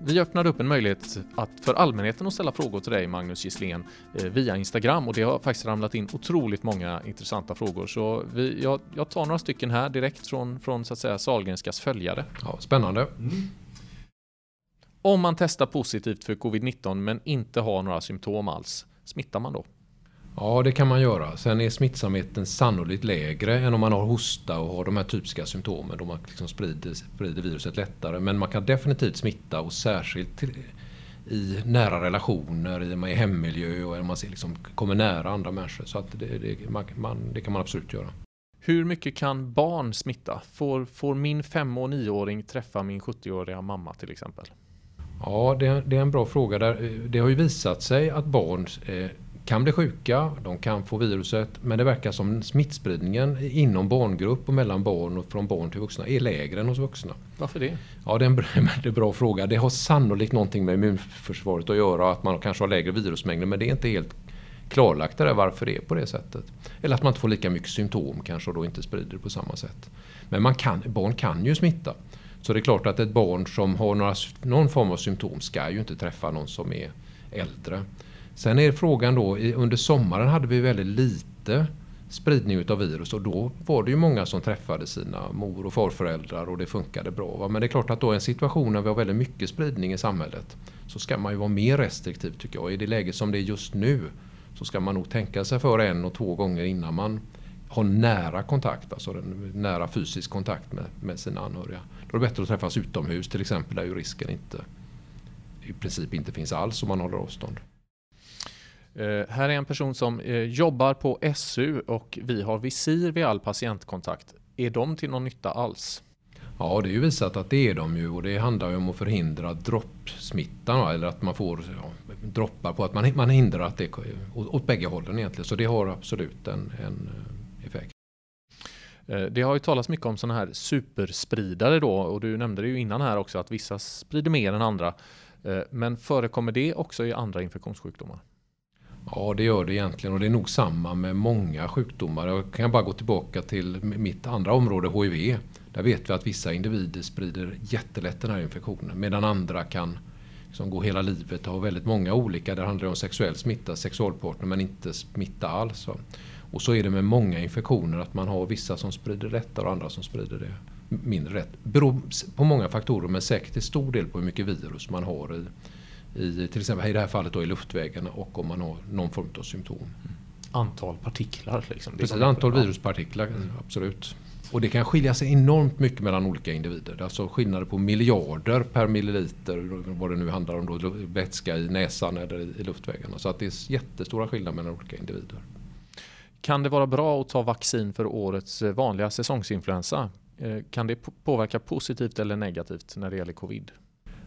Vi öppnade upp en möjlighet att för allmänheten att ställa frågor till dig Magnus Gisslén eh, via Instagram och det har faktiskt ramlat in otroligt många intressanta frågor. Så vi, jag, jag tar några stycken här direkt från, från så att säga Sahlgrenskas följare. Ja, spännande. Mm. Om man testar positivt för covid-19 men inte har några symptom alls, smittar man då? Ja, det kan man göra. Sen är smittsamheten sannolikt lägre än om man har hosta och har de här typiska symptomen då man liksom sprider, sprider viruset lättare. Men man kan definitivt smitta och särskilt i nära relationer, i hemmiljö och man liksom kommer nära andra människor. Så att det, det, man, det kan man absolut göra. Hur mycket kan barn smitta? Får, får min fem och nioåring träffa min 70-åriga mamma till exempel? Ja, det, det, är en bra fråga. Där. Det har ju visat sig att barn eh, kan bli sjuka, de kan få viruset, men det verkar som smittspridningen inom barngrupp och mellan barn och från barn till vuxna är lägre än hos vuxna. Varför det? Ja, det är en bra, det är en bra fråga. Det har sannolikt någonting med immunförsvaret att göra, att man kanske har lägre virusmängder, men det är inte helt klarlagt där varför det är på det sättet. Eller att man inte får lika mycket symptom kanske och då inte sprider det på samma sätt. Men man kan, barn kan ju smitta. Så det är klart att ett barn som har några, någon form av symptom ska ju inte träffa någon som är äldre. Sen är frågan då, under sommaren hade vi väldigt lite spridning utav virus och då var det ju många som träffade sina mor och farföräldrar och det funkade bra. Va? Men det är klart att då i en situation när vi har väldigt mycket spridning i samhället så ska man ju vara mer restriktiv tycker jag. I det läget som det är just nu så ska man nog tänka sig för en och två gånger innan man har nära kontakt, alltså nära fysisk kontakt med, med sina anhöriga. Då är det bättre att träffas utomhus till exempel där ju risken inte i princip inte finns alls om man håller avstånd. Uh, här är en person som uh, jobbar på SU och vi har visir vid all patientkontakt. Är de till någon nytta alls? Ja, det är ju visat att det är de ju och det handlar ju om att förhindra droppsmittan eller att man får ja, droppar på att man, man hindrar att det åt, åt bägge hållen egentligen. Så det har absolut en, en eh, effekt. Det har ju talats mycket om sådana här superspridare då och du nämnde det ju innan här också att vissa sprider mer än andra. Eh, men förekommer det också i andra infektionssjukdomar? Ja, det gör det egentligen och det är nog samma med många sjukdomar. Jag kan bara gå tillbaka till mitt andra område, HIV. Där vet vi att vissa individer sprider jättelätt den här infektionen medan andra kan liksom gå hela livet och ha väldigt många olika. Där handlar det om sexuell smitta, sexualpartner men inte smitta alls. Och så är det med många infektioner att man har vissa som sprider lättare och andra som sprider det mindre lätt. Beror på många faktorer men säkert till stor del på hur mycket virus man har i i till exempel i det här fallet då i luftvägarna och om man har någon form av symptom. Antal partiklar liksom? Precis, antal viruspartiklar, mm. absolut. Och det kan skilja sig enormt mycket mellan olika individer. Det är alltså skillnader på miljarder per milliliter, vad det nu handlar om, då, vätska i näsan eller i luftvägarna. Så att det är jättestora skillnader mellan olika individer. Kan det vara bra att ta vaccin för årets vanliga säsongsinfluensa? Eh, kan det påverka positivt eller negativt när det gäller covid?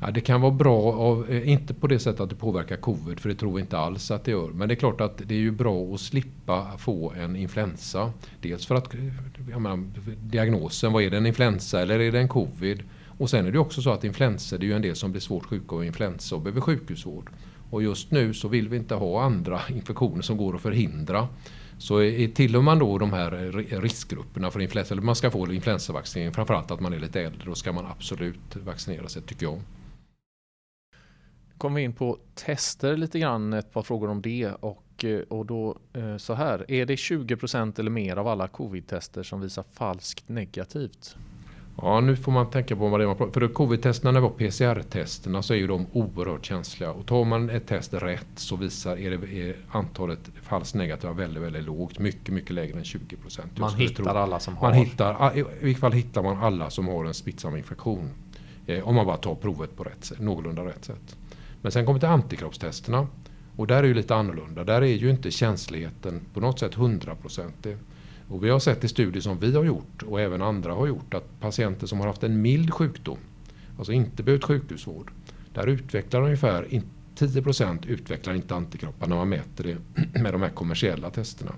Ja, det kan vara bra, av, eh, inte på det sättet att det påverkar covid, för det tror vi inte alls att det gör. Men det är klart att det är ju bra att slippa få en influensa. Dels för att eh, menar, diagnosen, vad är det, en influensa eller är det en covid? Och sen är det också så att influensa, det är ju en del som blir svårt sjuka av influensa och behöver sjukhusvård. Och just nu så vill vi inte ha andra infektioner som går att förhindra. Så tillhör man då de här riskgrupperna för influensa, eller man ska få influensavaccinering, framförallt att man är lite äldre, då ska man absolut vaccinera sig tycker jag kommer vi in på tester lite grann, ett par frågor om det. Och, eh, och då eh, så här, är det 20% eller mer av alla covid-tester som visar falskt negativt? Ja, nu får man tänka på vad det är För covid-testerna, när det var PCR-testerna, så är ju de oerhört känsliga. Och tar man ett test rätt så visar är det, är antalet falskt negativa väldigt, väldigt lågt. Mycket, mycket lägre än 20 procent. Man hittar tro. alla som man har? Hittar, I vilket fall hittar man alla som har en smittsam infektion. Eh, om man bara tar provet på rätt sätt, någorlunda rätt sätt. Men sen kommer till antikroppstesterna. Och där är det lite annorlunda. Där är ju inte känsligheten på något sätt hundraprocentig. Och vi har sett i studier som vi har gjort och även andra har gjort att patienter som har haft en mild sjukdom, alltså inte behövt sjukhusvård, där utvecklar ungefär 10% utvecklar inte antikroppar när man mäter det med de här kommersiella testerna.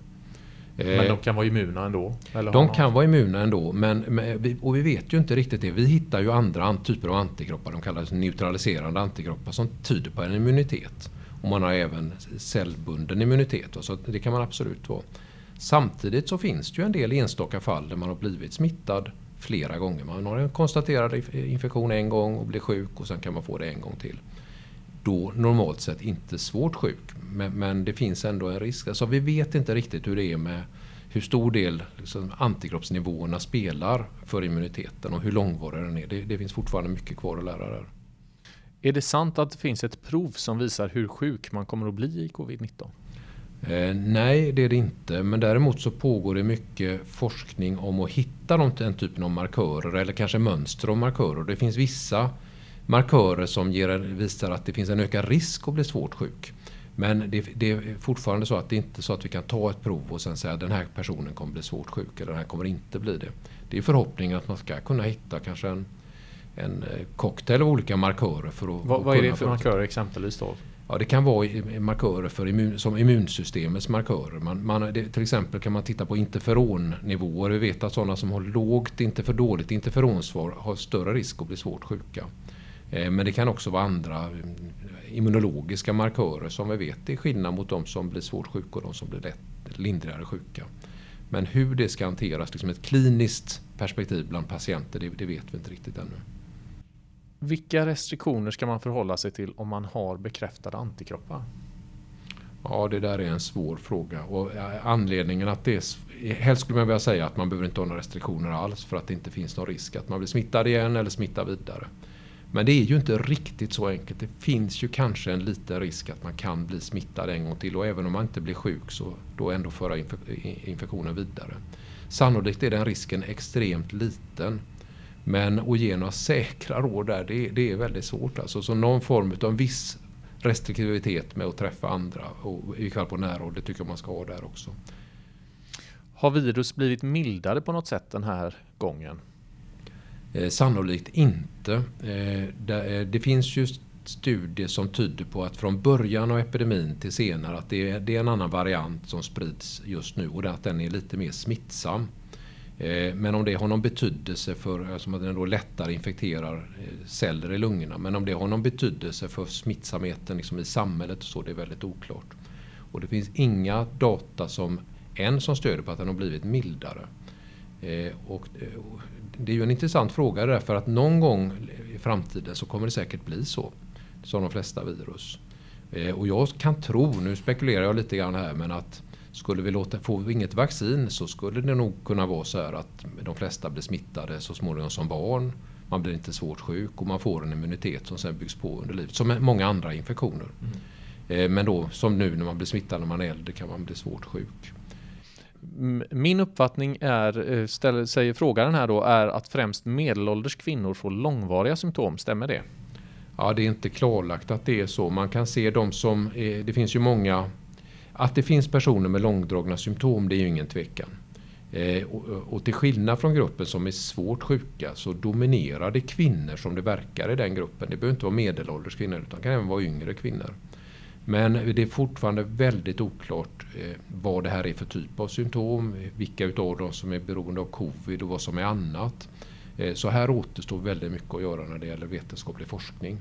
Men de eh, kan vara immuna ändå? de kan vara immuna ändå. Men, och vi vet ju inte riktigt det. Vi hittar ju andra typer av antikroppar. De kallas neutraliserande antikroppar som tyder på en immunitet. Och man har även cellbunden immunitet. Så det kan man absolut vara. Samtidigt så finns det ju en del enstaka fall där man har blivit smittad flera gånger. Man har en konstaterad infektion en gång och blir sjuk och sen kan man få det en gång till. Då normalt sett inte svårt sjuk, men, men det finns ändå en risk. Alltså vi vet inte riktigt hur det är med hur stor del liksom, antikroppsnivåerna spelar för immuniteten och hur långvarig den är. Det, det finns fortfarande mycket kvar att lära där. Är det sant att det finns ett prov som visar hur sjuk man kommer att bli i covid-19? Eh, nej, det är det inte. Men däremot så pågår det mycket forskning om att hitta de, den typen av markörer eller kanske mönster av markörer. Det finns vissa markörer som ger, visar att det finns en ökad risk att bli svårt sjuk. Men det, det, är fortfarande så att det inte är så att vi kan ta ett prov och sen säga att den här personen kommer bli svårt sjuk eller den här kommer inte bli det. Det är förhoppningen att man ska kunna hitta kanske en, en eh, cocktail av olika markörer. För att, vad, vad är det för markörer exempelvis då? Ja, det kan vara markörer för immun, som immunsystemets markörer. Man, man, det, till exempel kan man titta på interferonnivåer. Vi vet att sådana som har lågt, inte för dåligt interferonsvar har större risk att bli svårt sjuka. Eh, men det kan också vara andra eh, immunologiska markörer som vi vet är skillnad mot de som blir svårt sjuka och de som blir lätt, lindrigare sjuka. Men hur det ska hanteras, liksom ett kliniskt perspektiv bland patienter, det, det vet vi inte riktigt ännu. Vilka restriktioner ska man förhålla sig till om man har bekräftade antikroppar? Ja, det där är en svår fråga. Och anledningen att det är, helst skulle man vilja säga att man behöver inte ha några restriktioner alls för att det inte finns någon risk att man blir smittad igen eller smittar vidare. Men det är ju inte riktigt så enkelt. Det finns ju kanske en liten risk att man kan bli smittad en gång till och även om man inte blir sjuk så då ändå föra infektionen vidare. Sannolikt är den risken extremt liten. Men att ge några säkra råd där, det, det är väldigt svårt. Alltså, så någon form av viss restriktivitet med att träffa andra och i fall på närråd, det tycker jag man ska ha där också. Har virus blivit mildare på något sätt den här gången? Eh, sannolikt inte. Eh, det, eh, det, finns ju studier som tyder på att från början av epidemin till senare att det är, det är en annan variant som sprids just nu och att den är lite mer smittsam. Eh, men om det har någon betydelse för, eh, som att den då lättare infekterar eh, celler i lungorna, men om det har någon betydelse för smittsamheten liksom i samhället så det är väldigt oklart. Och det finns inga data som än som stöder på att den har blivit mildare. Och det är ju en intressant fråga därför att någon gång i framtiden så kommer det säkert bli så. Som de flesta virus. Och jag kan tro, nu spekulerar jag lite grann här, men att skulle vi låta, får vi inget vaccin så skulle det nog kunna vara så här att de flesta blir smittade så småningom som barn. Man blir inte svårt sjuk och man får en immunitet som sen byggs på under livet. Som många andra infektioner. Mm. Men då som nu när man blir smittad när man är äldre kan man bli svårt sjuk. Min uppfattning är, eh, ställer, säger frågaren här då, är att främst medelålders kvinnor får långvariga symptom. Stämmer det? Ja, det är inte klarlagt att det är så. Man kan se de som, det finns ju många att det finns personer med långdragna symptom det är ju ingen tvekan. Eh, och, och, till skillnad från gruppen som är svårt sjuka så dominerar det kvinnor som det verkar i den gruppen. Det behöver inte vara medelålders kvinnor utan det kan även vara yngre kvinnor. Men det är fortfarande väldigt oklart eh, vad det här är för typ av symptom, vilka utav dem som är beroende av covid och vad som är annat. Eh, så här återstår väldigt mycket att göra när det gäller vetenskaplig forskning.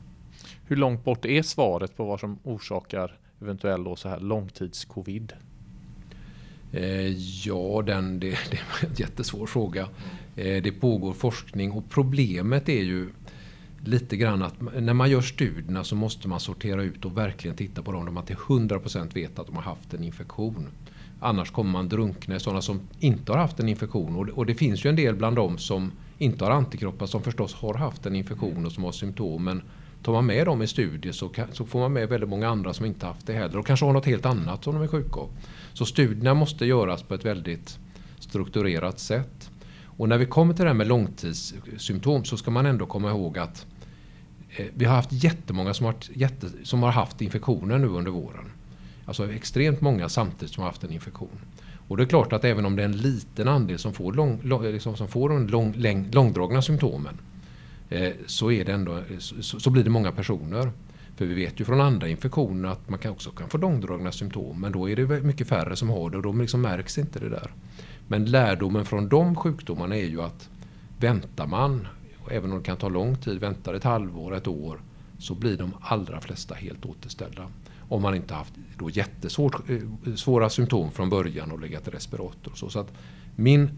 Hur långt bort är svaret på vad som orsakar eventuell då så här långtidscovid? Eh, ja, den, det, det är en jättesvår fråga. Eh, det pågår forskning och problemet är ju lite grann att när man gör studierna så måste man sortera ut och verkligen titta på dem där man till 100% vet att de har haft en infektion. Annars kommer man drunkna i sådana som inte har haft en infektion. Och det, och det finns ju en del bland dem som inte har antikroppar som förstås har haft en infektion och som har symptom. Men tar man med dem i studier så, kan, så, får man med väldigt många andra som inte haft det heller och kanske har något helt annat som de är sjuka av. Så studierna måste göras på ett väldigt strukturerat sätt. Och när vi kommer till det här med långtidssymptom så ska man ändå komma ihåg att eh, vi har haft jättemånga som har, jätte, som har haft infektioner nu under våren. Alltså extremt många samtidigt som har haft en infektion. Och det är klart att även om det är en liten andel som får, lång, liksom, som får de lång, läng, långdragna symptomen Eh, så, är det ändå, eh, så, så, blir det många personer. För vi vet ju från andra infektioner att man kan också kan få långdragna symptom men då är det mycket färre som har det och då liksom märks inte det där. Men lärdomen från de sjukdomarna är ju att väntar man, även om det kan ta lång tid, väntar ett halvår, ett år, så blir de allra flesta helt återställda. Om man inte haft då jättesvåra eh, symptom från början och legat i respirator. Så, så att min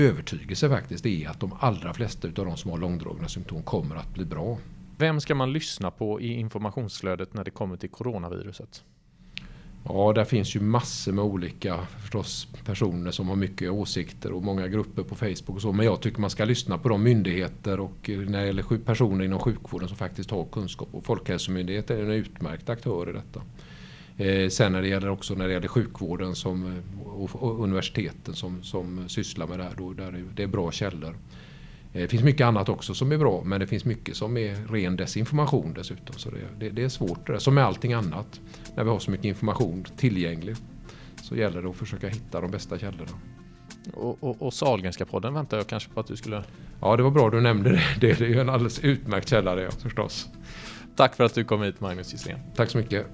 övertygelse faktiskt är att de allra flesta av de som har långdragna symptom kommer att bli bra. Vem ska man lyssna på i informationsflödet när det kommer till coronaviruset? Ja, där finns ju massor med olika förstås, personer som har mycket åsikter och många grupper på Facebook och så. Men jag tycker man ska lyssna på de myndigheter och när det gäller personer inom sjukvården som faktiskt har kunskap. Och Folkhälsomyndigheten är en utmärkt aktör i detta. Eh, sen när det gäller också när det gäller sjukvården som, och, och universiteten som, som sysslar med det här, då, där är, det är bra källor. Eh, det finns mycket annat också som är bra men det finns mycket som är ren desinformation dessutom. Så det, det, det är svårt det där. Som med allting annat. När vi har så mycket information tillgänglig så gäller det att försöka hitta de bästa källorna. Och, och, och Sahlgrenska podden väntar jag kanske på att du skulle... Ja, det var bra du nämnde det. Det är ju en alldeles utmärkt källa det förstås. Tack för att du kom hit Magnus Gisslén. Tack så mycket.